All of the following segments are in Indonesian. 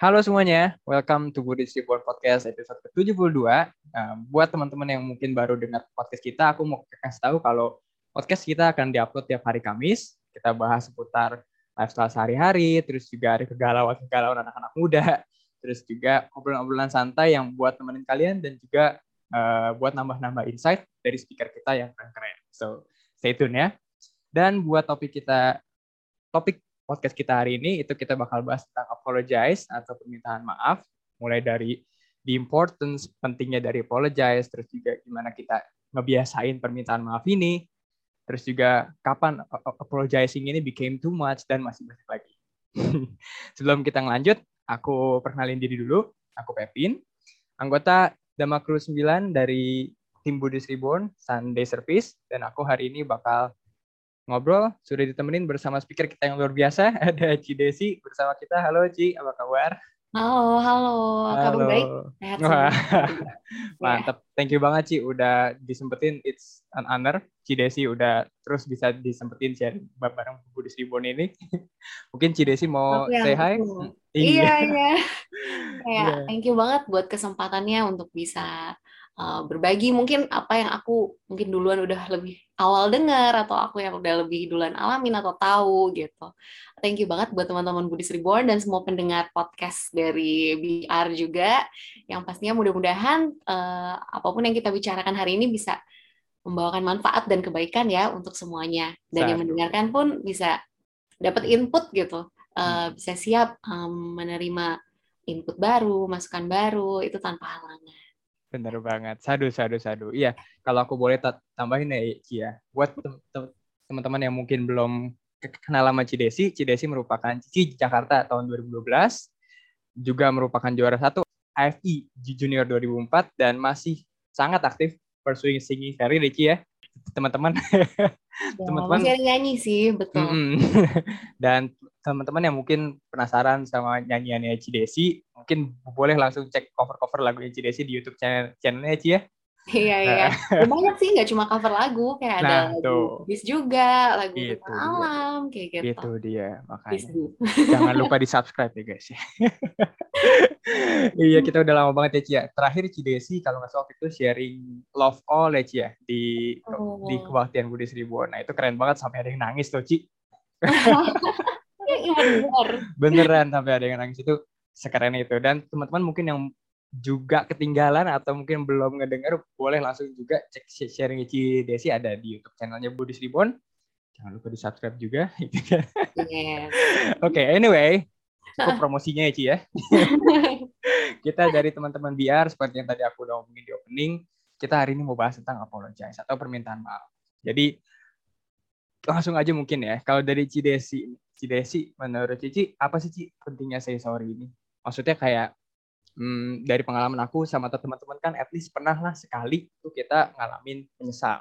Halo semuanya, welcome to Buddhist Reborn Podcast episode ke-72. Uh, buat teman-teman yang mungkin baru dengar podcast kita, aku mau kasih tahu kalau podcast kita akan diupload tiap hari Kamis. Kita bahas seputar lifestyle sehari-hari, terus juga ada kegalauan-kegalauan anak-anak muda, terus juga obrolan-obrolan santai yang buat temenin kalian dan juga uh, buat nambah-nambah insight dari speaker kita yang keren-keren. So, stay tune ya. Dan buat topik kita, topik podcast kita hari ini itu kita bakal bahas tentang apologize atau permintaan maaf, mulai dari the importance pentingnya dari apologize, terus juga gimana kita ngebiasain permintaan maaf ini, terus juga kapan apologizing ini became too much dan masih banyak lagi. Sebelum kita ngelanjut, aku perkenalin diri dulu. Aku Pepin, anggota Dama Crew 9 dari tim Buddhist Reborn Sunday Service dan aku hari ini bakal ngobrol sudah ditemenin bersama speaker kita yang luar biasa. Ada Ci Desi bersama kita. Halo Ci. Apa kabar? Halo halo. Kabar? Baik. Sehat Wah. mantap thank you banget Ci. Udah disempetin. It's an honor. Ci Desi udah terus bisa disempetin share bareng Budi Sribon ini. Mungkin Ci Desi mau say hi? iya. Iya ya thank you banget buat kesempatannya untuk bisa uh, berbagi mungkin apa yang aku mungkin duluan udah lebih awal dengar atau aku yang udah lebih duluan alamin atau tahu gitu. Thank you banget buat teman-teman Buddhist Reborn dan semua pendengar podcast dari BR juga yang pastinya mudah-mudahan uh, apa pun yang kita bicarakan hari ini bisa membawakan manfaat dan kebaikan ya untuk semuanya dan Satu. yang mendengarkan pun bisa dapat input gitu, uh, bisa siap um, menerima input baru, masukan baru itu tanpa halangan. Bener banget. Sadu, sadu, sadu. Iya, kalau aku boleh tambahin ya, Ci ya. Buat teman-teman yang mungkin belum kenal sama Cidesi, Cidesi merupakan Cici Jakarta tahun 2012, juga merupakan juara satu AFI Junior 2004 dan masih sangat aktif pursuing singing career Ci ya. Teman-teman. Ya, teman-teman masih nyanyi sih, betul. dan teman-teman yang mungkin penasaran sama nyanyiannya Cidesi, mungkin boleh langsung cek cover-cover lagu Cidesi di YouTube channel channelnya Ci ya. Iya iya. Banyak sih nggak cuma cover lagu, kayak nah, ada lagu bis juga, lagu itu alam kayak gitu. Itu dia makanya. Jangan lupa di subscribe ya guys ya. iya kita udah lama banget ya Cia. Terakhir Cidesi kalau nggak salah itu sharing Love All ya Cia di oh. di kebaktian Budi Seribuan. Nah itu keren banget sampai ada yang nangis tuh Ci. Beneran sampai ada yang nangis itu sekeren itu dan teman-teman mungkin yang juga ketinggalan atau mungkin belum ngedenger boleh langsung juga cek sharing Ici Desi ada di YouTube channelnya Budis Ribon jangan lupa di subscribe juga yeah. oke okay, anyway cukup promosinya ya Ci ya. Kita dari teman-teman biar seperti yang tadi aku udah ngomongin di opening kita hari ini mau bahas tentang apologize atau permintaan maaf. Jadi langsung aja mungkin ya kalau dari Cidesi Cidesi menurut Cici apa sih Ci pentingnya say sorry ini? Maksudnya kayak hmm, dari pengalaman aku sama teman-teman kan at least pernah lah sekali tuh kita ngalamin menyesal.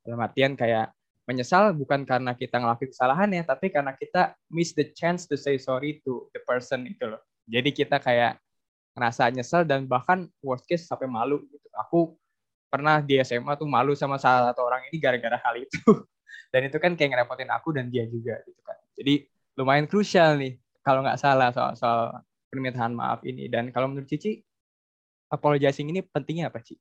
Dalam artian kayak menyesal bukan karena kita ngelakuin kesalahan ya tapi karena kita miss the chance to say sorry to the person itu loh. Jadi kita kayak ngerasa nyesel dan bahkan worst case sampai malu gitu. Aku pernah di SMA tuh malu sama salah satu orang ini gara-gara hal itu. Dan itu kan kayak ngerepotin aku dan dia juga gitu kan. Jadi lumayan krusial nih kalau nggak salah soal soal permintaan maaf ini. Dan kalau menurut Cici, apologizing ini pentingnya apa, Cici?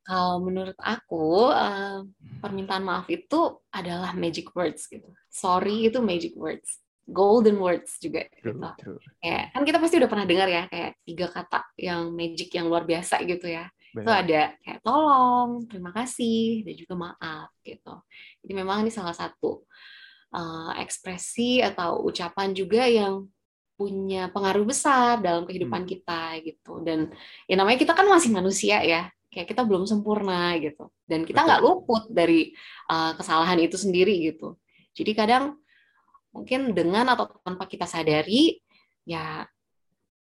Kalau menurut aku, uh, permintaan maaf itu adalah magic words gitu. Sorry itu magic words. Golden words juga true, gitu. True. Kayak, kan kita pasti udah pernah dengar ya kayak tiga kata yang magic yang luar biasa gitu ya. Benar. Itu ada kayak tolong, terima kasih, dan juga maaf gitu. Jadi memang ini salah satu uh, ekspresi atau ucapan juga yang punya pengaruh besar dalam kehidupan hmm. kita gitu. Dan ya namanya kita kan masih manusia ya kayak kita belum sempurna gitu. Dan kita nggak luput dari uh, kesalahan itu sendiri gitu. Jadi kadang mungkin dengan atau tanpa kita sadari ya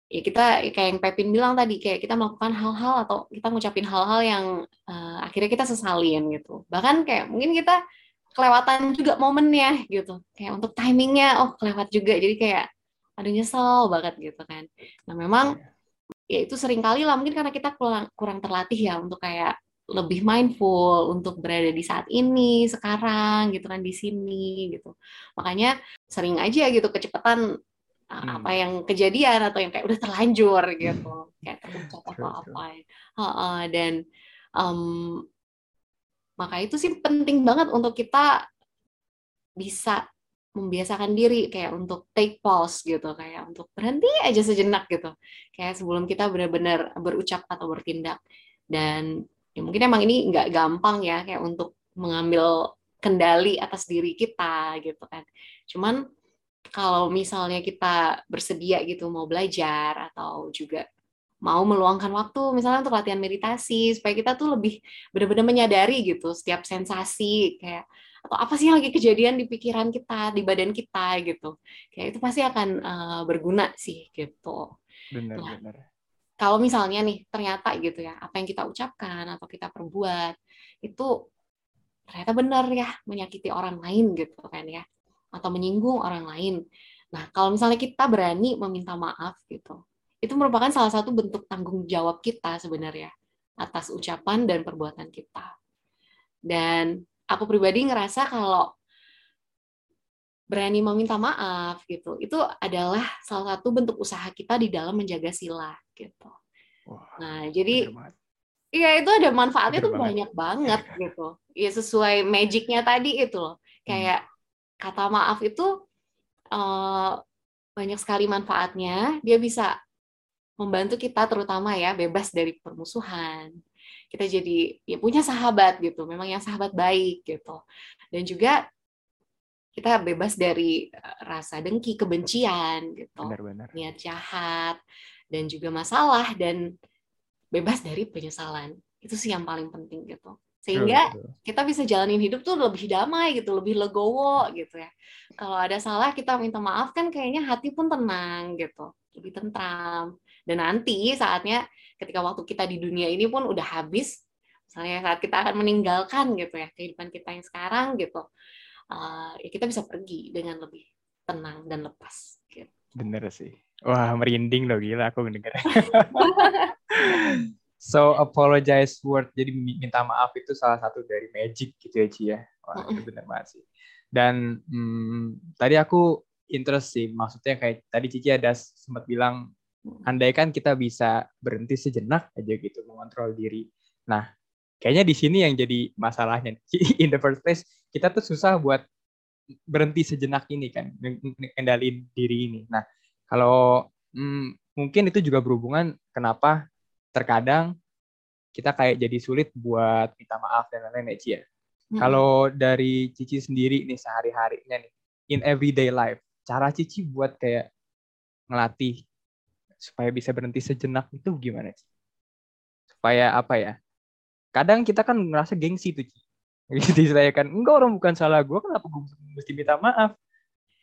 ya kita kayak yang Pepin bilang tadi kayak kita melakukan hal-hal atau kita ngucapin hal-hal yang uh, akhirnya kita sesalin gitu. Bahkan kayak mungkin kita kelewatan juga momennya gitu. Kayak untuk timingnya oh kelewat juga. Jadi kayak aduh nyesel banget gitu kan. Nah memang iya. ya itu sering kali lah mungkin karena kita kurang kurang terlatih ya untuk kayak lebih mindful untuk berada di saat ini sekarang gitu kan di sini gitu. Makanya sering aja gitu kecepatan hmm. apa yang kejadian atau yang kayak udah terlanjur gitu kayak terucap atau apa uh, dan um, maka itu sih penting banget untuk kita bisa membiasakan diri kayak untuk take pause gitu kayak untuk berhenti aja sejenak gitu. Kayak sebelum kita benar-benar berucap atau bertindak. Dan ya mungkin emang ini nggak gampang ya kayak untuk mengambil kendali atas diri kita gitu kan. Cuman kalau misalnya kita bersedia gitu mau belajar atau juga mau meluangkan waktu misalnya untuk latihan meditasi supaya kita tuh lebih benar-benar menyadari gitu setiap sensasi kayak atau apa sih yang lagi kejadian di pikiran kita di badan kita? gitu. Kayak itu pasti akan uh, berguna sih gitu. Benar nah, benar kalau misalnya nih ternyata gitu ya apa yang kita ucapkan atau kita perbuat itu ternyata benar ya menyakiti orang lain gitu kan ya atau menyinggung orang lain. Nah kalau misalnya kita berani meminta maaf gitu itu merupakan salah satu bentuk tanggung jawab kita sebenarnya atas ucapan dan perbuatan kita. Dan aku pribadi ngerasa kalau berani meminta maaf gitu itu adalah salah satu bentuk usaha kita di dalam menjaga sila gitu. Wah, nah jadi iya itu ada manfaatnya tuh banyak banget gitu. Ya sesuai magicnya tadi itu loh. Kayak hmm. kata maaf itu uh, banyak sekali manfaatnya. Dia bisa membantu kita terutama ya bebas dari permusuhan kita jadi ya punya sahabat gitu memang yang sahabat baik gitu. Dan juga kita bebas dari eh, rasa dengki kebencian gitu. Benar, benar. niat jahat dan juga masalah dan bebas dari penyesalan. Itu sih yang paling penting gitu. Sehingga kita bisa jalanin hidup tuh lebih damai gitu lebih legowo gitu ya. Kalau ada salah kita minta maaf kan kayaknya hati pun tenang gitu lebih tentram. Dan nanti saatnya ketika waktu kita di dunia ini pun udah habis misalnya saat kita akan meninggalkan gitu ya kehidupan kita yang sekarang gitu uh, ya kita bisa pergi dengan lebih tenang dan lepas gitu. bener sih. Wah merinding loh gila aku mendengar so apologize word jadi minta maaf itu salah satu dari magic gitu ya Ci ya? Wah itu bener banget sih. Dan hmm, tadi aku interest sih maksudnya kayak tadi Cici ada sempat bilang andaikan kita bisa berhenti sejenak aja gitu mengontrol diri. Nah, kayaknya di sini yang jadi masalahnya in the first place kita tuh susah buat berhenti sejenak ini kan kendaliin diri ini. Nah, kalau hmm, mungkin itu juga berhubungan kenapa terkadang kita kayak jadi sulit buat minta maaf dan lain-lain ya, ya. Hmm. Kalau dari Cici sendiri nih sehari-harinya nih in everyday life, cara Cici buat kayak ngelatih supaya bisa berhenti sejenak itu gimana sih? Supaya apa ya? Kadang kita kan merasa gengsi tuh. Gitu saya kan, enggak orang bukan salah gue, kenapa gue mesti minta maaf?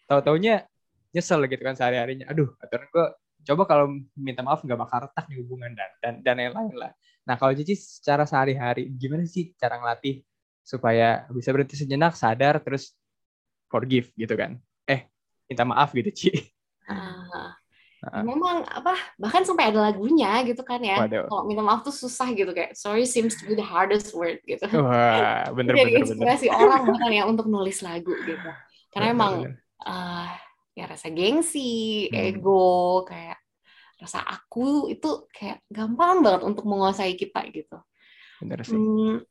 Tahu-taunya nyesel gitu kan sehari-harinya. Aduh, aturan gue coba kalau minta maaf nggak bakal retak di hubungan dan dan dan lain-lain lah. Nah kalau Cici secara sehari-hari gimana sih cara ngelatih supaya bisa berhenti sejenak, sadar terus forgive gitu kan? Eh minta maaf gitu Ci. Uh, Uh. Memang apa bahkan sampai ada lagunya gitu kan ya. Kalau minta maaf tuh susah gitu kayak sorry seems to be the hardest word gitu. Wah, bener Jadi bener inspirasi bener. orang bahkan ya untuk nulis lagu gitu. Karena bener, emang bener. Uh, ya rasa gengsi, hmm. ego, kayak rasa aku itu kayak gampang banget untuk menguasai kita gitu. Bener sih. Hmm,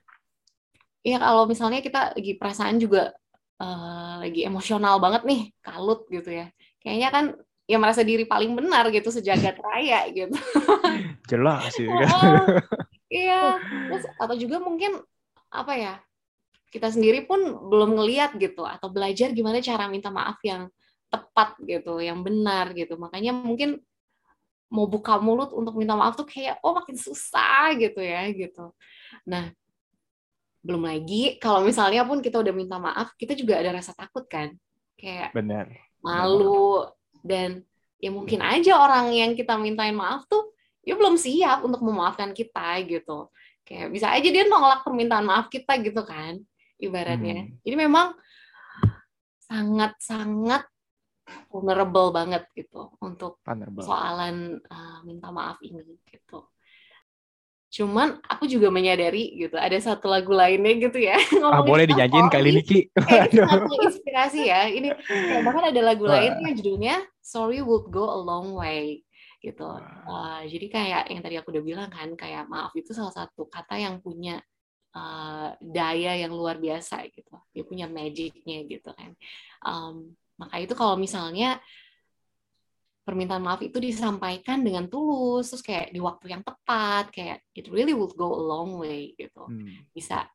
ya kalau misalnya kita lagi perasaan juga uh, lagi emosional banget nih, kalut gitu ya. Kayaknya kan ya merasa diri paling benar gitu sejagat raya gitu. Jelas sih. Kan? Oh, iya. Terus atau juga mungkin apa ya? Kita sendiri pun belum ngeliat gitu atau belajar gimana cara minta maaf yang tepat gitu, yang benar gitu. Makanya mungkin mau buka mulut untuk minta maaf tuh kayak oh makin susah gitu ya gitu. Nah, belum lagi kalau misalnya pun kita udah minta maaf, kita juga ada rasa takut kan. Kayak benar. Malu, dan ya mungkin aja orang yang kita mintain maaf tuh ya belum siap untuk memaafkan kita gitu kayak bisa aja dia nolak permintaan maaf kita gitu kan ibaratnya hmm. jadi memang sangat sangat vulnerable banget gitu untuk vulnerable. soalan uh, minta maaf ini gitu Cuman aku juga menyadari gitu, ada satu lagu lainnya gitu ya. Ah, boleh dinyanyiin kali ini Ki. Aduh. inspirasi ya. Ini bahkan ada lagu Wah. lain yang judulnya Sorry Would Go a Long Way gitu. Uh, jadi kayak yang tadi aku udah bilang kan, kayak maaf itu salah satu kata yang punya uh, daya yang luar biasa gitu. Dia punya magicnya gitu kan. Um, maka itu kalau misalnya permintaan maaf itu disampaikan dengan tulus terus kayak di waktu yang tepat kayak it really would go a long way gitu hmm. bisa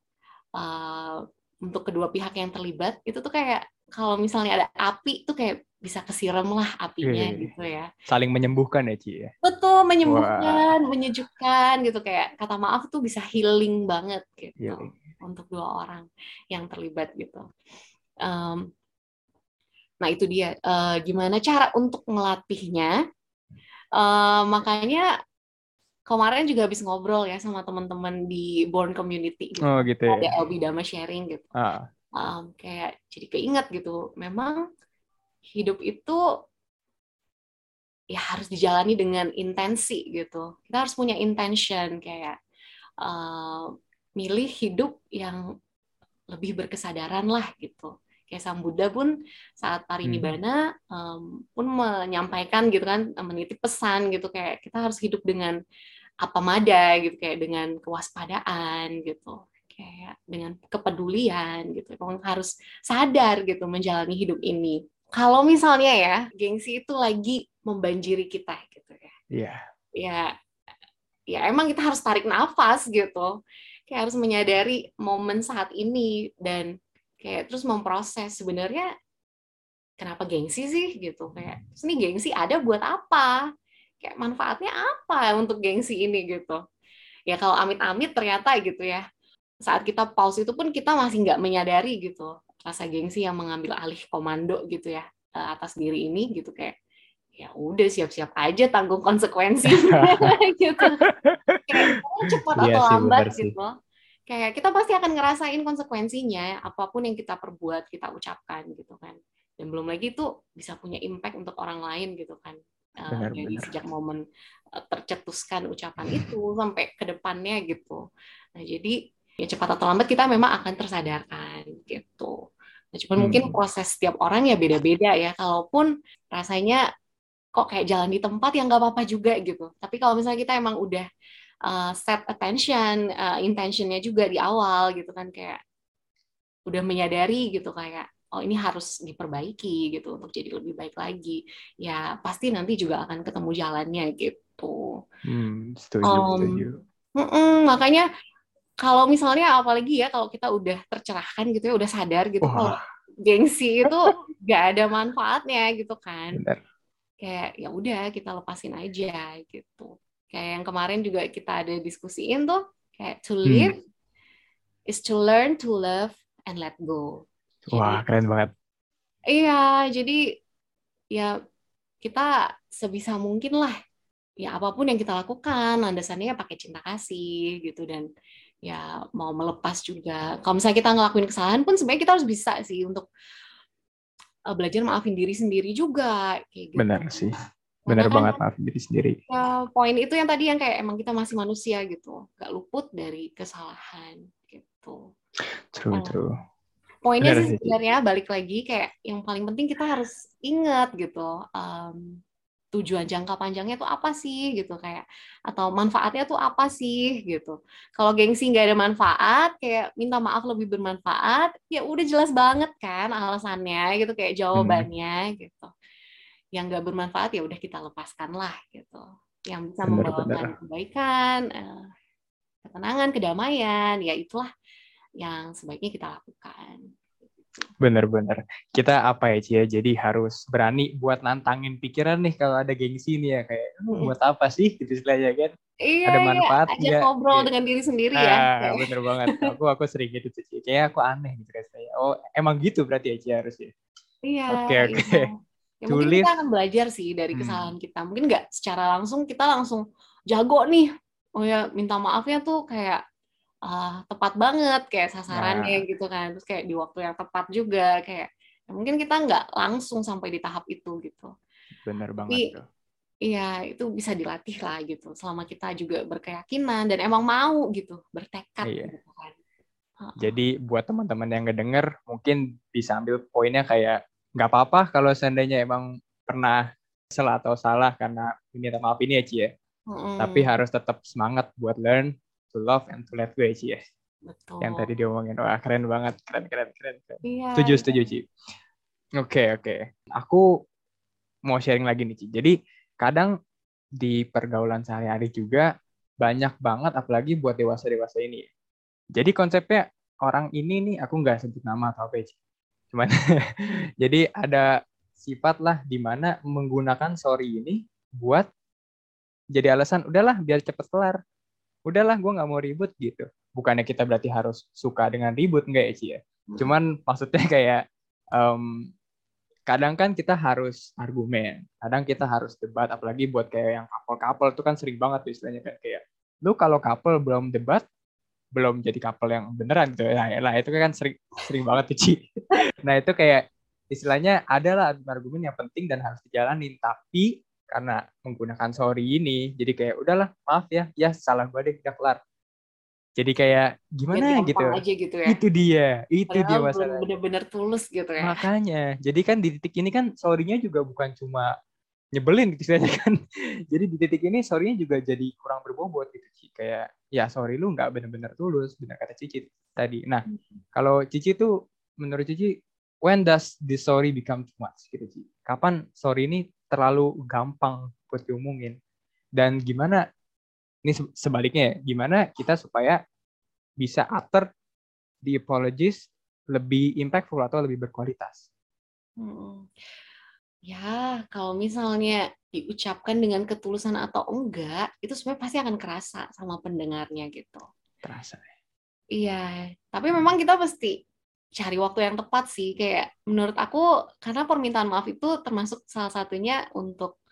uh, untuk kedua pihak yang terlibat itu tuh kayak kalau misalnya ada api itu kayak bisa kesiram lah apinya yeah. gitu ya saling menyembuhkan ya Ci ya betul menyembuhkan Wah. menyejukkan gitu kayak kata maaf tuh bisa healing banget gitu yeah. untuk dua orang yang terlibat gitu um, Nah itu dia uh, gimana cara untuk melatihnya. Uh, makanya kemarin juga habis ngobrol ya sama teman-teman di Born Community gitu. Oh gitu ya. Ada Elbi Dama sharing gitu. Ah. Um, kayak jadi keinget gitu. Memang hidup itu ya harus dijalani dengan intensi gitu. Kita harus punya intention kayak uh, milih hidup yang lebih berkesadaran lah gitu kayak Sang Buddha pun saat parinibbana hmm. um, pun menyampaikan gitu kan menitip pesan gitu kayak kita harus hidup dengan apa mada gitu kayak dengan kewaspadaan gitu kayak dengan kepedulian gitu memang harus sadar gitu menjalani hidup ini kalau misalnya ya gengsi itu lagi membanjiri kita gitu ya Iya yeah. ya ya emang kita harus tarik nafas gitu kayak harus menyadari momen saat ini dan kayak terus memproses sebenarnya kenapa gengsi sih gitu. Kayak terus ini gengsi ada buat apa? Kayak manfaatnya apa untuk gengsi ini? Gitu. Ya kalau amit-amit ternyata gitu ya saat kita pause itu pun kita masih nggak menyadari gitu rasa gengsi yang mengambil alih komando gitu ya eh, atas diri ini gitu. Kayak ya udah siap-siap aja tanggung konsekuensi gitu. Kayak cepat iya atau lambat gitu kayak kita pasti akan ngerasain konsekuensinya apa pun yang kita perbuat kita ucapkan gitu kan. Dan belum lagi itu bisa punya impact untuk orang lain gitu kan. Eh, benar, uh, benar. sejak momen uh, tercetuskan ucapan itu sampai ke depannya gitu. Nah jadi ya cepat atau lambat kita memang akan tersadarkan gitu. Nah cuman hmm. mungkin proses setiap orang ya beda-beda ya. Kalaupun rasanya kok kayak jalan di tempat yang nggak apa-apa juga gitu. Tapi kalau misalnya kita emang udah uh, set attention, uh, intentionnya juga di awal gitu kan kayak udah menyadari gitu kayak oh ini harus diperbaiki gitu untuk jadi lebih baik lagi ya pasti nanti juga akan ketemu jalannya gitu. Hmm, setuju, um, setuju. Mm -mm, makanya kalau misalnya apalagi ya kalau kita udah tercerahkan gitu ya udah sadar gitu oh. kalau gengsi itu gak ada manfaatnya gitu kan. Benar. Kayak ya udah kita lepasin aja gitu kayak yang kemarin juga kita ada diskusiin tuh kayak to hmm. live hmm. is to learn to love and let go. Jadi, Wah keren banget. Iya jadi ya kita sebisa mungkin lah ya apa pun yang kita lakukan landasannya pakai cinta kasih gitu dan ya mau melepas juga kalau misalnya kita ngelakuin kesalahan pun sebenarnya kita harus bisa sih untuk uh, belajar maafin diri sendiri juga kayak gitu. benar sih Benar banget maaf diri sendiri. Ya, poin itu yang tadi yang kayak emang kita masih manusia gitu, gak luput dari kesalahan gitu. True, uh, true. Poinnya sih sebenarnya balik lagi kayak yang paling penting kita harus ingat gitu. Um, tujuan jangka panjangnya tuh apa sih gitu kayak atau manfaatnya tuh apa sih gitu kalau gengsi nggak ada manfaat kayak minta maaf lebih bermanfaat ya udah jelas banget kan alasannya gitu kayak hmm. jawabannya hmm. gitu yang nggak bermanfaat ya udah kita lepaskan lah gitu yang bisa bener, membawakan kebaikan uh, ketenangan kedamaian ya itulah yang sebaiknya kita lakukan Bener-bener. Kita apa ya Cia? Jadi harus berani buat nantangin pikiran nih kalau ada gengsi nih ya kayak hmm. buat apa sih gitu istilahnya kan? Iya, ada manfaat iya. ngobrol iya. dengan diri sendiri ya. Ah, bener banget. Aku aku sering gitu sih. Kayak aku aneh gitu rasanya. Oh emang gitu berarti ya Cia harusnya. Iya. Oke oke. Iya. Ya, mungkin kita akan belajar sih dari hmm. kesalahan kita. Mungkin nggak secara langsung kita langsung jago nih. Oh ya minta maafnya tuh kayak uh, tepat banget kayak sasarannya nah. gitu kan. Terus kayak di waktu yang tepat juga kayak ya mungkin kita nggak langsung sampai di tahap itu gitu. Benar banget. Tapi, Iya, itu bisa dilatih lah gitu. Selama kita juga berkeyakinan dan emang mau gitu, bertekad iya. gitu kan. Jadi buat teman-teman yang ngedenger, mungkin bisa ambil poinnya kayak nggak apa-apa kalau seandainya emang pernah salah atau salah karena minta maaf ini ya Ci ya. Mm. Tapi harus tetap semangat buat learn to love and to let go ya Ci ya. Betul. Yang tadi diomongin, wah keren banget, keren, keren, keren. keren. Iya, setuju, iya. setuju Ci. Oke, okay, oke. Okay. Aku mau sharing lagi nih Ci. Jadi kadang di pergaulan sehari-hari juga banyak banget apalagi buat dewasa-dewasa ini. Jadi konsepnya orang ini nih aku nggak sebut nama atau apa Cuman jadi ada sifat lah di mana menggunakan sorry ini buat jadi alasan udahlah biar cepet kelar. Udahlah gue nggak mau ribut gitu. Bukannya kita berarti harus suka dengan ribut enggak ya Ci ya? Hmm. Cuman maksudnya kayak um, kadang kan kita harus argumen, kadang kita harus debat, apalagi buat kayak yang couple-couple itu kan sering banget tuh istilahnya kan kayak lu kalau couple belum debat, belum jadi couple yang beneran gitu. Nah, lah itu kan sering sering banget tuh Ci. nah itu kayak istilahnya adalah argumen yang penting dan harus dijalanin. Tapi karena menggunakan sorry ini jadi kayak udahlah maaf ya. Ya salah gue deh udah kelar. Jadi kayak gimana? gitu. aja gitu ya. Itu dia itu Padahal dia masalah bener-bener tulus gitu ya. Makanya jadi kan di titik ini kan sorry-nya juga bukan cuma nyebelin gitu saja kan. Jadi di titik ini sorry-nya juga jadi kurang berbobot gitu Cici kayak ya sorry lu nggak bener-bener tulus benar kata Cici tadi nah hmm. kalau Cici tuh menurut Cici when does the sorry become too much gitu Cici kapan sorry ini terlalu gampang buat diomongin dan gimana ini sebaliknya ya, gimana kita supaya bisa after the apologies lebih impactful atau lebih berkualitas. Hmm. Ya, kalau misalnya diucapkan dengan ketulusan atau enggak, itu sebenarnya pasti akan kerasa sama pendengarnya gitu. Terasa. Ya. Iya, tapi memang kita pasti cari waktu yang tepat sih. Kayak menurut aku, karena permintaan maaf itu termasuk salah satunya untuk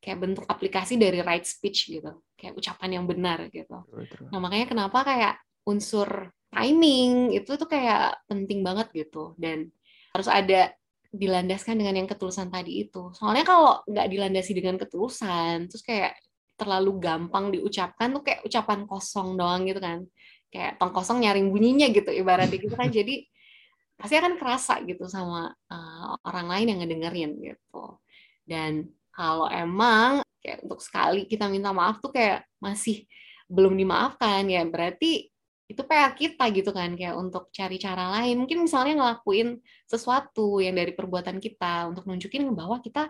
kayak bentuk aplikasi dari right speech gitu kayak ucapan yang benar gitu nah makanya kenapa kayak unsur timing itu tuh kayak penting banget gitu dan harus ada dilandaskan dengan yang ketulusan tadi itu. Soalnya kalau nggak dilandasi dengan ketulusan terus kayak terlalu gampang diucapkan tuh kayak ucapan kosong doang gitu kan. Kayak tong kosong nyaring bunyinya gitu ibaratnya gitu kan. Jadi pasti akan kerasa gitu sama uh, orang lain yang ngedengerin gitu. Dan kalau emang kayak untuk sekali kita minta maaf tuh kayak masih belum dimaafkan ya berarti itu PR kita gitu kan kayak untuk cari cara lain. Mungkin misalnya ngelakuin sesuatu yang dari perbuatan kita untuk nunjukin bahwa kita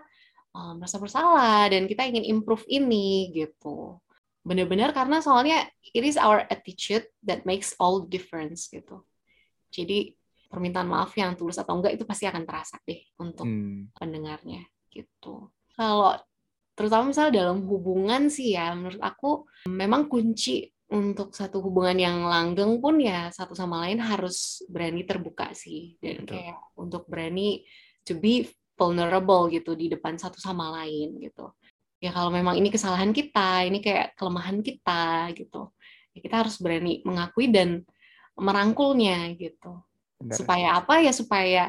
um, merasa bersalah dan kita ingin improve ini gitu. Benar-benar karena soalnya it is our attitude that makes all the difference gitu. Jadi permintaan maaf yang tulus atau enggak itu pasti akan terasa deh untuk hmm. pendengarnya gitu. Kalau terutama misalnya dalam hubungan sih ya menurut aku memang kunci untuk satu hubungan yang langgeng pun ya satu sama lain harus berani terbuka sih. Dan kayak untuk berani to be vulnerable gitu di depan satu sama lain gitu. Ya kalau memang ini kesalahan kita ini kayak kelemahan kita gitu ya kita harus berani mengakui dan merangkulnya gitu. Benar. supaya apa? Ya supaya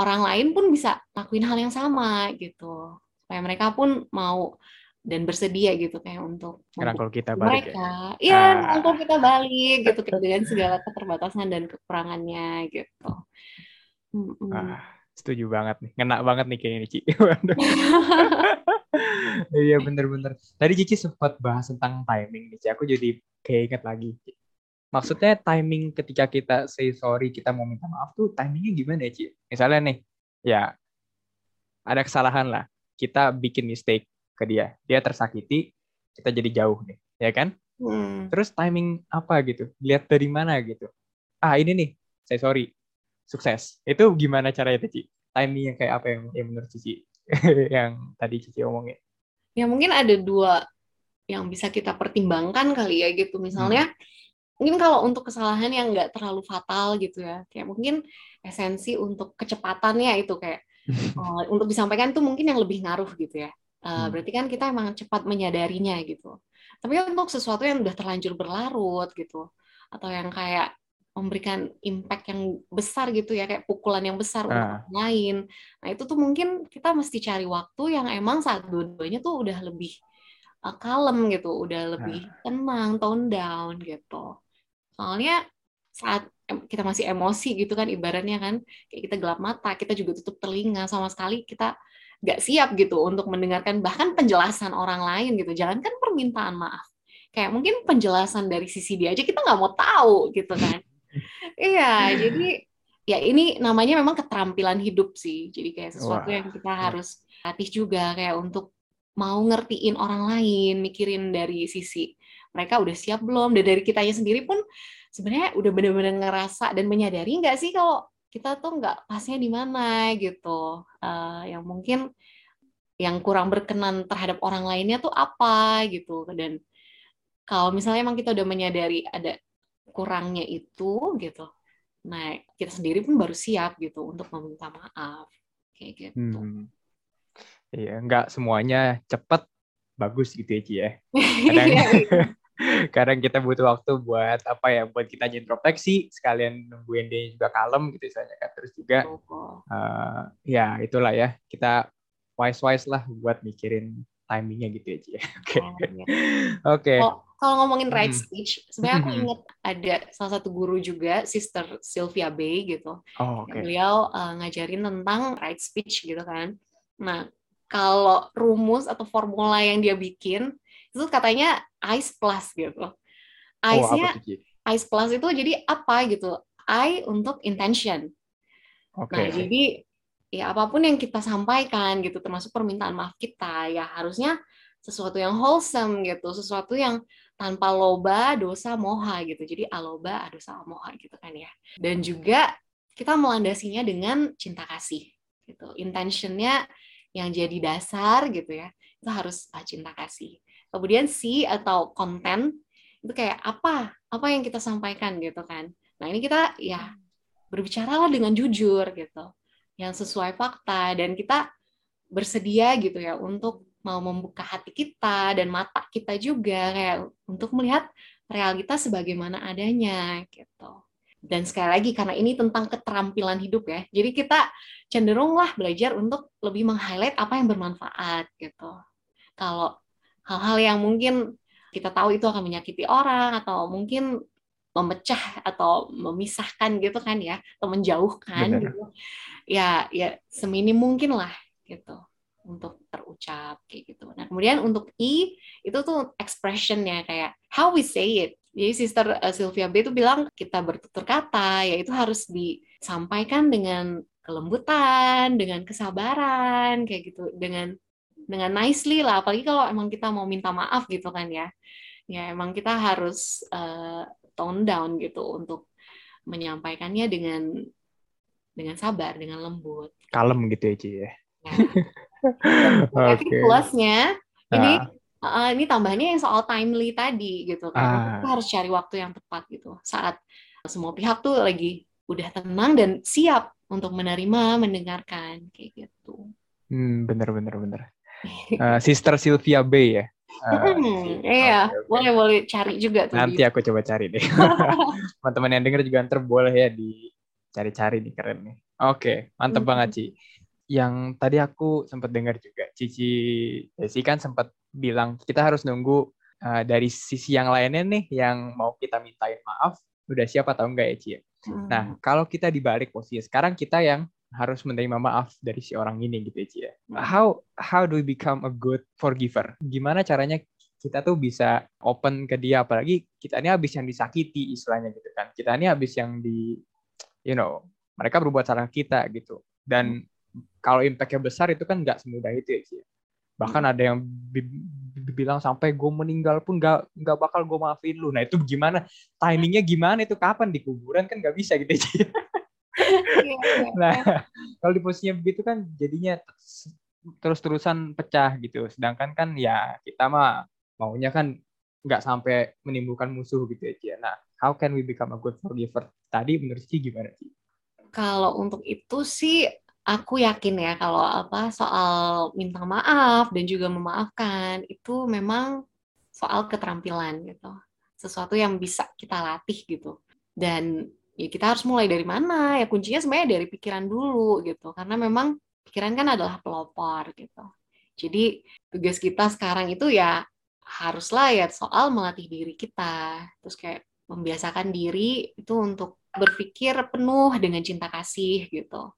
orang lain pun bisa lakuin hal yang sama gitu. Supaya mereka pun mau dan bersedia gitu kayak untuk rangkul kita balik mereka. iya ya, rangkul kita balik gitu dengan segala keterbatasan dan kekurangannya gitu. Hmm. ah, setuju banget nih. Ngena banget nih kayaknya Cici iya bener-bener tadi Cici sempat bahas tentang timing nih aku jadi kayak inget lagi. Maksudnya timing ketika kita say sorry kita mau minta maaf tuh timingnya gimana ya Ci? Misalnya nih ya ada kesalahan lah. Kita bikin mistake ke dia. Dia tersakiti kita jadi jauh nih ya kan? Hmm. terus timing apa gitu? Lihat dari mana gitu? Ah ini nih saya sorry. Sukses. Itu gimana caranya Cici timing yang kayak apa yang, yang menurut Cici yang tadi Cici omongin. Ya mungkin ada dua yang bisa kita pertimbangkan kali ya gitu. Misalnya hmm. mungkin kalau untuk kesalahan yang nggak terlalu fatal gitu ya kayak mungkin esensi untuk kecepatannya itu kayak uh, untuk disampaikan itu mungkin yang lebih ngaruh gitu ya. Uh, berarti kan kita emang cepat menyadarinya gitu. Tapi untuk sesuatu yang udah terlanjur berlarut gitu, atau yang kayak memberikan impact yang besar gitu ya kayak pukulan yang besar untuk orang lain. Nah itu tuh mungkin kita mesti cari waktu yang emang saat dua-duanya tuh udah lebih uh, kalem gitu, udah lebih tenang, tone down gitu. Soalnya saat kita masih emosi gitu kan ibaratnya kan kayak kita gelap mata, kita juga tutup telinga sama sekali kita nggak siap gitu untuk mendengarkan bahkan penjelasan orang lain gitu. Jangan kan permintaan maaf. Kayak mungkin penjelasan dari sisi dia aja kita nggak mau tahu gitu kan iya, jadi ya ini namanya memang keterampilan hidup sih. Jadi kayak sesuatu Wah. yang kita harus latih juga kayak untuk mau ngertiin orang lain, mikirin dari sisi mereka udah siap belum, dan dari kitanya sendiri pun sebenarnya udah benar-benar ngerasa dan menyadari nggak sih kalau kita tuh nggak pasnya di mana gitu, uh, yang mungkin yang kurang berkenan terhadap orang lainnya tuh apa gitu dan kalau misalnya emang kita udah menyadari ada kurangnya itu gitu nah kita sendiri pun baru siap gitu untuk meminta maaf kayak gitu hmm. iya nggak semuanya cepat bagus gitu ya Ci ya kadang iya, iya. Kadang kita butuh waktu buat apa ya buat kita introspeksi sekalian nungguin dia juga kalem gitu misalnya kan terus juga uh, ya itulah ya kita wise wise lah buat mikirin timingnya gitu ya Ci ya. oke okay. oh, iya. okay. oh, kalau ngomongin right hmm. speech, sebenarnya aku ingat ada salah satu guru juga, Sister Sylvia Bay gitu. Oh, okay. Beliau uh, ngajarin tentang right speech gitu kan. Nah, kalau rumus atau formula yang dia bikin itu katanya ICE plus gitu. ICE-nya oh, ICE plus itu jadi apa gitu? I untuk intention. Okay. Nah, jadi ya apa pun yang kita sampaikan gitu termasuk permintaan maaf kita ya harusnya sesuatu yang wholesome gitu, sesuatu yang tanpa loba dosa moha gitu. Jadi aloba dosa moha gitu kan ya. Dan juga kita melandasinya dengan cinta kasih gitu. Intentionnya yang jadi dasar gitu ya. Itu harus ah, cinta kasih. Kemudian si atau konten itu kayak apa? Apa yang kita sampaikan gitu kan. Nah, ini kita ya berbicaralah dengan jujur gitu. Yang sesuai fakta dan kita bersedia gitu ya untuk mau membuka hati kita dan mata kita juga kayak untuk melihat realitas sebagaimana adanya gitu. Dan sekali lagi karena ini tentang keterampilan hidup ya. Jadi kita cenderunglah belajar untuk lebih meng-highlight apa yang bermanfaat gitu. Kalau hal-hal yang mungkin kita tahu itu akan menyakiti orang atau mungkin memecah atau memisahkan gitu kan ya atau menjauhkan Benar. gitu. Ya ya seminim mungkin lah gitu untuk terucap kayak gitu. Nah, kemudian untuk I itu tuh expressionnya kayak how we say it. Jadi Sister uh, Sylvia B itu bilang kita bertutur kata ya itu harus disampaikan dengan kelembutan, dengan kesabaran kayak gitu, dengan dengan nicely lah. Apalagi kalau emang kita mau minta maaf gitu kan ya. Ya emang kita harus uh, tone down gitu untuk menyampaikannya dengan dengan sabar, dengan lembut. Kalem gitu ya, Ci ya. Nah, okay. plusnya ini uh, ini tambahnya yang soal timely tadi gitu kan. Ah. Kita harus cari waktu yang tepat gitu. Saat semua pihak tuh lagi udah tenang dan siap untuk menerima, mendengarkan kayak gitu. Hmm, bener bener bener. Uh, Sister Sylvia B ya. Uh, hmm, iya, okay, okay. boleh boleh cari juga tuh. Nanti aku coba cari deh. Teman-teman yang denger juga ntar boleh ya dicari-cari nih keren nih. Oke, okay, mantep hmm. banget Ci yang tadi aku sempat dengar juga Cici Desi kan sempat bilang kita harus nunggu uh, dari sisi yang lainnya nih yang mau kita mintain maaf udah siap atau enggak ya Ci ya? Hmm. Nah kalau kita dibalik posisi sekarang kita yang harus menerima maaf dari si orang ini gitu ya ya. Hmm. How how do we become a good forgiver? Gimana caranya kita tuh bisa open ke dia apalagi kita ini habis yang disakiti istilahnya gitu kan. Kita ini habis yang di you know mereka berbuat salah kita gitu dan hmm kalau impactnya besar itu kan nggak semudah itu ya sih. Bahkan ada yang bilang sampai gue meninggal pun nggak nggak bakal gue maafin lu. Nah itu gimana? Timingnya gimana itu kapan di kuburan kan nggak bisa gitu sih. Iya, iya. nah kalau di posisinya begitu kan jadinya terus-terusan pecah gitu. Sedangkan kan ya kita mah maunya kan nggak sampai menimbulkan musuh gitu ya. Nah, how can we become a good forgiver? Tadi menurut sih gimana sih? Kalau untuk itu sih aku yakin ya kalau apa soal minta maaf dan juga memaafkan itu memang soal keterampilan gitu sesuatu yang bisa kita latih gitu dan ya kita harus mulai dari mana? Ya kuncinya sebenarnya dari pikiran dulu gitu. Karena memang pikiran kan adalah pelopor gitu. Jadi tugas kita sekarang itu ya haruslah ya soal melatih diri kita. Terus kayak membiasakan diri itu untuk berpikir penuh dengan cinta kasih gitu.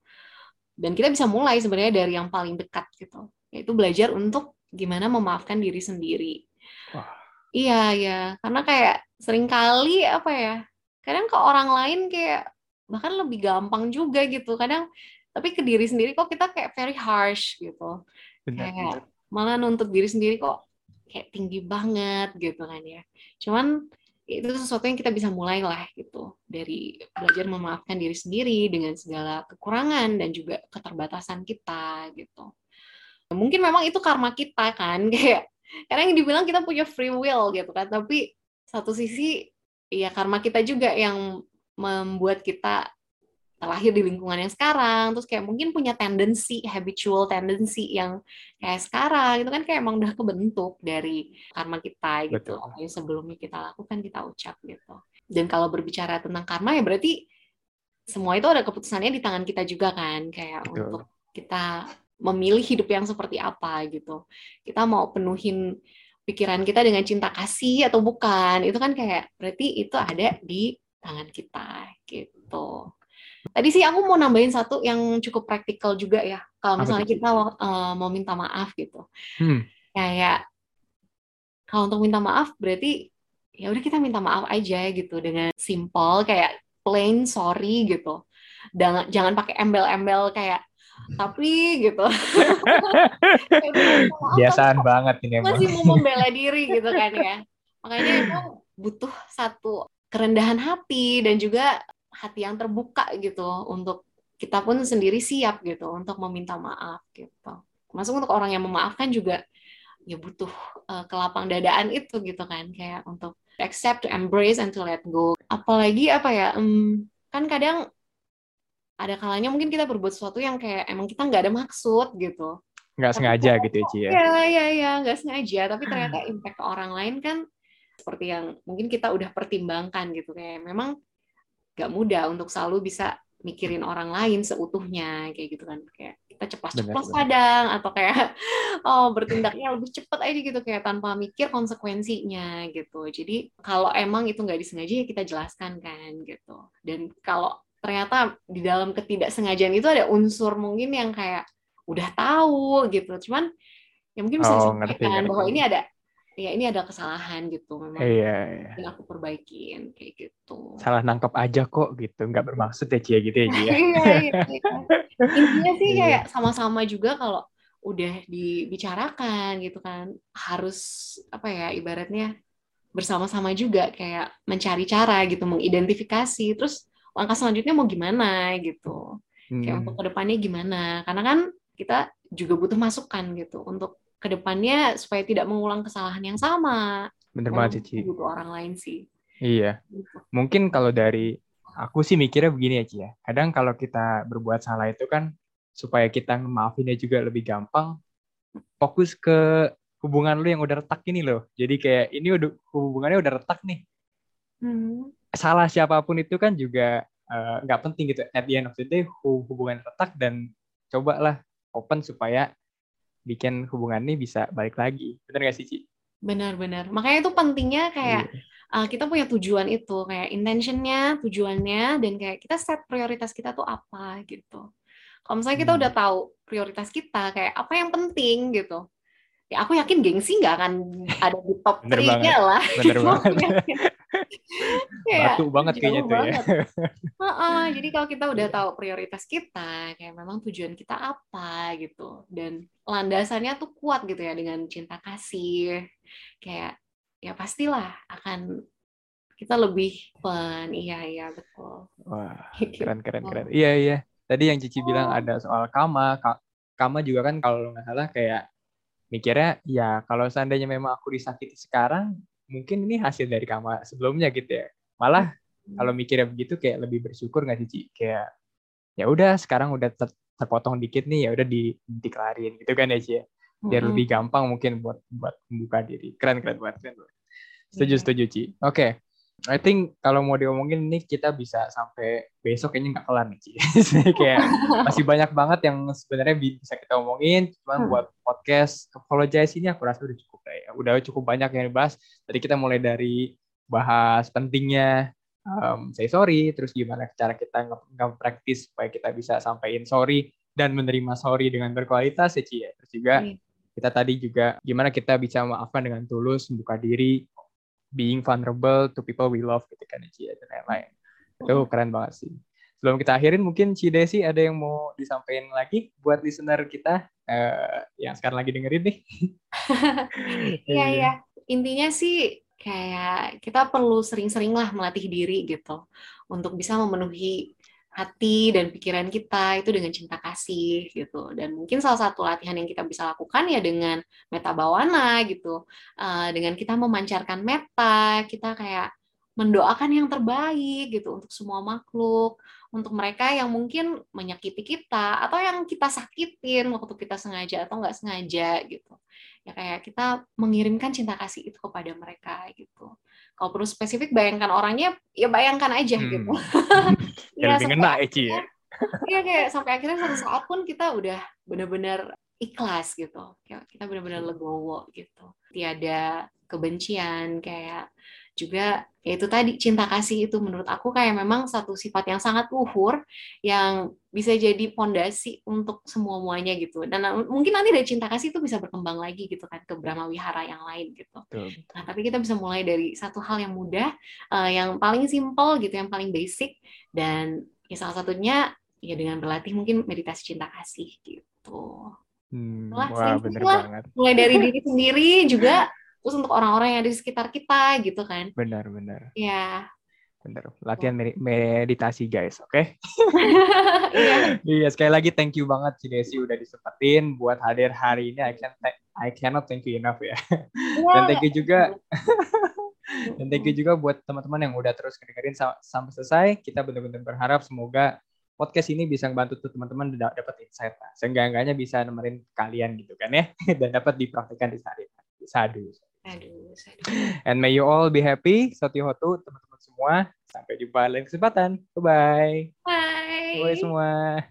Dan kita bisa mulai sebenarnya dari yang paling dekat gitu. Yaitu belajar untuk gimana memaafkan diri sendiri. Wah. iya ya. Karena kayak sering kali apa ya kadang ke orang lain kayak bahkan lebih gampang juga gitu. Kadang tapi ke diri sendiri kok kita kayak very harsh gitu. Benar, kayak benar. malah nuntut diri sendiri kok kayak tinggi banget gitu kan ya. Cuman itu sesuatu yang kita bisa mulai lah gitu. Dari belajar memaafkan diri sendiri dengan segala kekurangan dan juga keterbatasan kita gitu. Mungkin memang itu karma kita kan kayak karena yang dibilang kita punya free will gitu kan tapi satu sisi ya karma kita juga yang membuat kita terlahir di lingkungan yang sekarang. Terus kayak mungkin punya tendensi habitual tendensi yang kayak sekarang. Itu kan kayak emang udah kebentuk dari karma kita gitu. Apa yang sebelumnya kita lakukan kita ucap gitu. Dan kalau berbicara tentang karma ya berarti semua itu ada keputusannya di tangan kita juga kan. Kayak Betul. untuk kita memilih hidup yang seperti apa gitu. Kita mau penuhin pikiran kita dengan cinta kasih atau bukan. Itu kan kayak berarti itu ada di tangan kita gitu. Tadi sih aku mau nambahin satu yang cukup praktikal juga ya. Kalau misalnya kita uh, mau minta maaf gitu. Hmm. kayak kalau untuk minta maaf berarti ya udah kita minta maaf aja gitu dengan simple kayak plain sorry gitu. Jangan jangan pakai embel-embel kayak tapi gitu. Biasaan banget ini emang. masih mau membela diri gitu kan ya. Makanya emang butuh satu kerendahan hati dan juga hati yang terbuka gitu untuk kita pun sendiri siap gitu untuk meminta maaf gitu. Masuk untuk orang yang memaafkan juga ya butuh uh, kelapang dadaan itu gitu kan. Kayak untuk accept to embrace and to let go. Apalagi apa ya um, kan kadang ada kalanya mungkin kita berbuat sesuatu yang kayak emang kita nggak ada maksud gitu. Nggak sengaja gitu ya Ci ya? Ya ya ya nggak sengaja. Tapi ternyata impact ke orang lain kan seperti yang mungkin kita udah pertimbangkan gitu. Kayak memang nggak mudah untuk selalu bisa mikirin orang lain seutuhnya kayak gitu kan. Kayak kita ceplas-ceplos kadang atau kayak oh bertindaknya lebih cepat aja gitu. Kayak tanpa mikir konsekuensinya gitu. Jadi kalau emang itu nggak disengaja ya kita jelaskan kan gitu. Dan kalau ternyata di dalam ketidaksengajaan itu ada unsur mungkin yang kayak udah tahu gitu cuman ya mungkin bisa oh, disampaikan bahwa ini ada ya ini ada kesalahan gitu memang iya, iya. yang aku perbaikin kayak gitu salah nangkep aja kok gitu nggak bermaksud ya Cia gitu ya Cia iya, iya, iya. intinya sih iya. kayak sama-sama juga kalau udah dibicarakan gitu kan harus apa ya ibaratnya bersama-sama juga kayak mencari cara gitu mengidentifikasi terus langkah selanjutnya mau gimana gitu. Hmm. kayak untuk ke depannya gimana? Karena kan kita juga butuh masukan gitu untuk ke depannya supaya tidak mengulang kesalahan yang sama. Bener banget Cici butuh orang lain sih. Iya. Gitu. mungkin kalau dari aku sih mikirnya begini ya Ci ya. Kadang kalau kita berbuat salah itu kan supaya kita maafinnya juga lebih gampang fokus ke hubungan lu yang udah retak ini loh. Jadi kayak ini udah hubungannya udah retak nih. Hmm salah siapa pun itu kan juga eh, nggak uh, penting gitu. At the end of the day hubungan retak dan cobalah open supaya bikin hubungan ini bisa balik lagi. Benar nggak sih Ci? Benar-benar. Makanya itu pentingnya kayak yeah. uh, kita punya tujuan itu, kayak intentionnya, tujuannya, dan kayak kita set prioritas kita tuh apa gitu. Kalau misalnya kita hmm. udah tahu prioritas kita, kayak apa yang penting gitu. Ya aku yakin gengsi nggak akan ada di top 3-nya lah. Bener gitu. banget. Kayak batu banget kayaknya tuh ya. uh -uh, jadi kalau kita udah tahu prioritas kita, kayak memang tujuan kita apa gitu, dan landasannya tuh kuat gitu ya dengan cinta kasih, kayak ya pastilah akan kita lebih fun, iya iya betul. Wah gitu. keren keren keren. Iya iya. Tadi yang Cici oh. bilang ada soal kama, kama juga kan kalau nggak salah kayak mikirnya ya kalau seandainya memang aku disakiti sekarang mungkin ini hasil dari kama sebelumnya gitu ya malah hmm. kalau mikirnya begitu kayak lebih bersyukur nggak sih Ci? kayak ya udah sekarang udah ter terpotong dikit nih ya udah di dikelarin gitu kan ya Ci ya biar hmm. lebih gampang mungkin buat buat membuka diri keren keren buat keren setuju iya. setuju Ci oke I think kalau mau diomongin ini kita bisa sampai besok kayaknya nggak kelar nih Ci. kayak masih banyak banget yang sebenarnya bisa kita omongin. Cuman hmm. buat podcast apologize ini aku rasa udah cukup ya. Udah cukup banyak yang dibahas. Tadi kita mulai dari bahas pentingnya um, say sorry, terus gimana cara kita nge-practice supaya kita bisa sampaikan sorry dan menerima sorry dengan berkualitas ya Ci ya. Terus juga hmm. kita tadi juga gimana kita bisa maafkan dengan tulus, membuka diri, being vulnerable to people we love gitu kan Ci dan lain-lain. Itu keren banget sih. Sebelum kita akhirin mungkin Ci Desi ada yang mau disampaikan lagi buat listener kita uh, yang sekarang lagi dengerin nih. Iya iya. Intinya sih kayak kita perlu sering-sering lah melatih diri gitu untuk bisa memenuhi hati dan pikiran kita itu dengan cinta kasih gitu. Dan mungkin salah satu latihan yang kita bisa lakukan ya dengan meta bawana gitu. Uh, dengan kita memancarkan meta kita kayak mendoakan yang terbaik gitu untuk semua makhluk untuk mereka yang mungkin menyakiti kita atau yang kita sakitin waktu kita sengaja atau nggak sengaja gitu. Ya kayak kita mengirimkan cinta kasih itu kepada mereka gitu kalau perlu spesifik bayangkan orangnya ya bayangkan aja hmm. gitu. Ya, lebih ngena Eci ya? iya kayak sampai akhirnya satu saat pun kita udah benar-benar ikhlas gitu. Kita benar-benar legowo gitu. Tiada kebencian kayak juga ya itu tadi cinta kasih itu menurut aku kayak memang satu sifat yang sangat luhur yang bisa jadi pondasi untuk semua muanya gitu. Dan mungkin nanti dari cinta kasih itu bisa berkembang lagi gitu kan ke Brahma Wihara yang lain gitu. Nah tapi kita bisa mulai dari satu hal yang mudah uh, yang paling simple gitu yang paling basic. Dan ya salah satunya ya dengan berlatih mungkin meditasi cinta kasih gitu. Hmm, wah, bener lah. banget. Mulai dari diri sendiri juga terus untuk orang-orang yang ada di sekitar kita gitu kan benar benar ya benar latihan meditasi guys oke okay? iya. iya sekali lagi thank you banget si Desi udah disempatin buat hadir hari ini I can I cannot thank you enough ya yeah. dan thank you juga dan thank you juga buat teman-teman yang udah terus dengerin sampai selesai kita benar-benar berharap semoga podcast ini bisa membantu tuh teman-teman dapat insight lah. Seenggak-enggaknya bisa nemenin kalian gitu kan ya dan dapat dipraktikkan di sehari Sadu. Aduh, And may you all be happy. Soti Hotu, teman-teman semua. Sampai jumpa lain kesempatan. Bye-bye. Bye. Bye semua.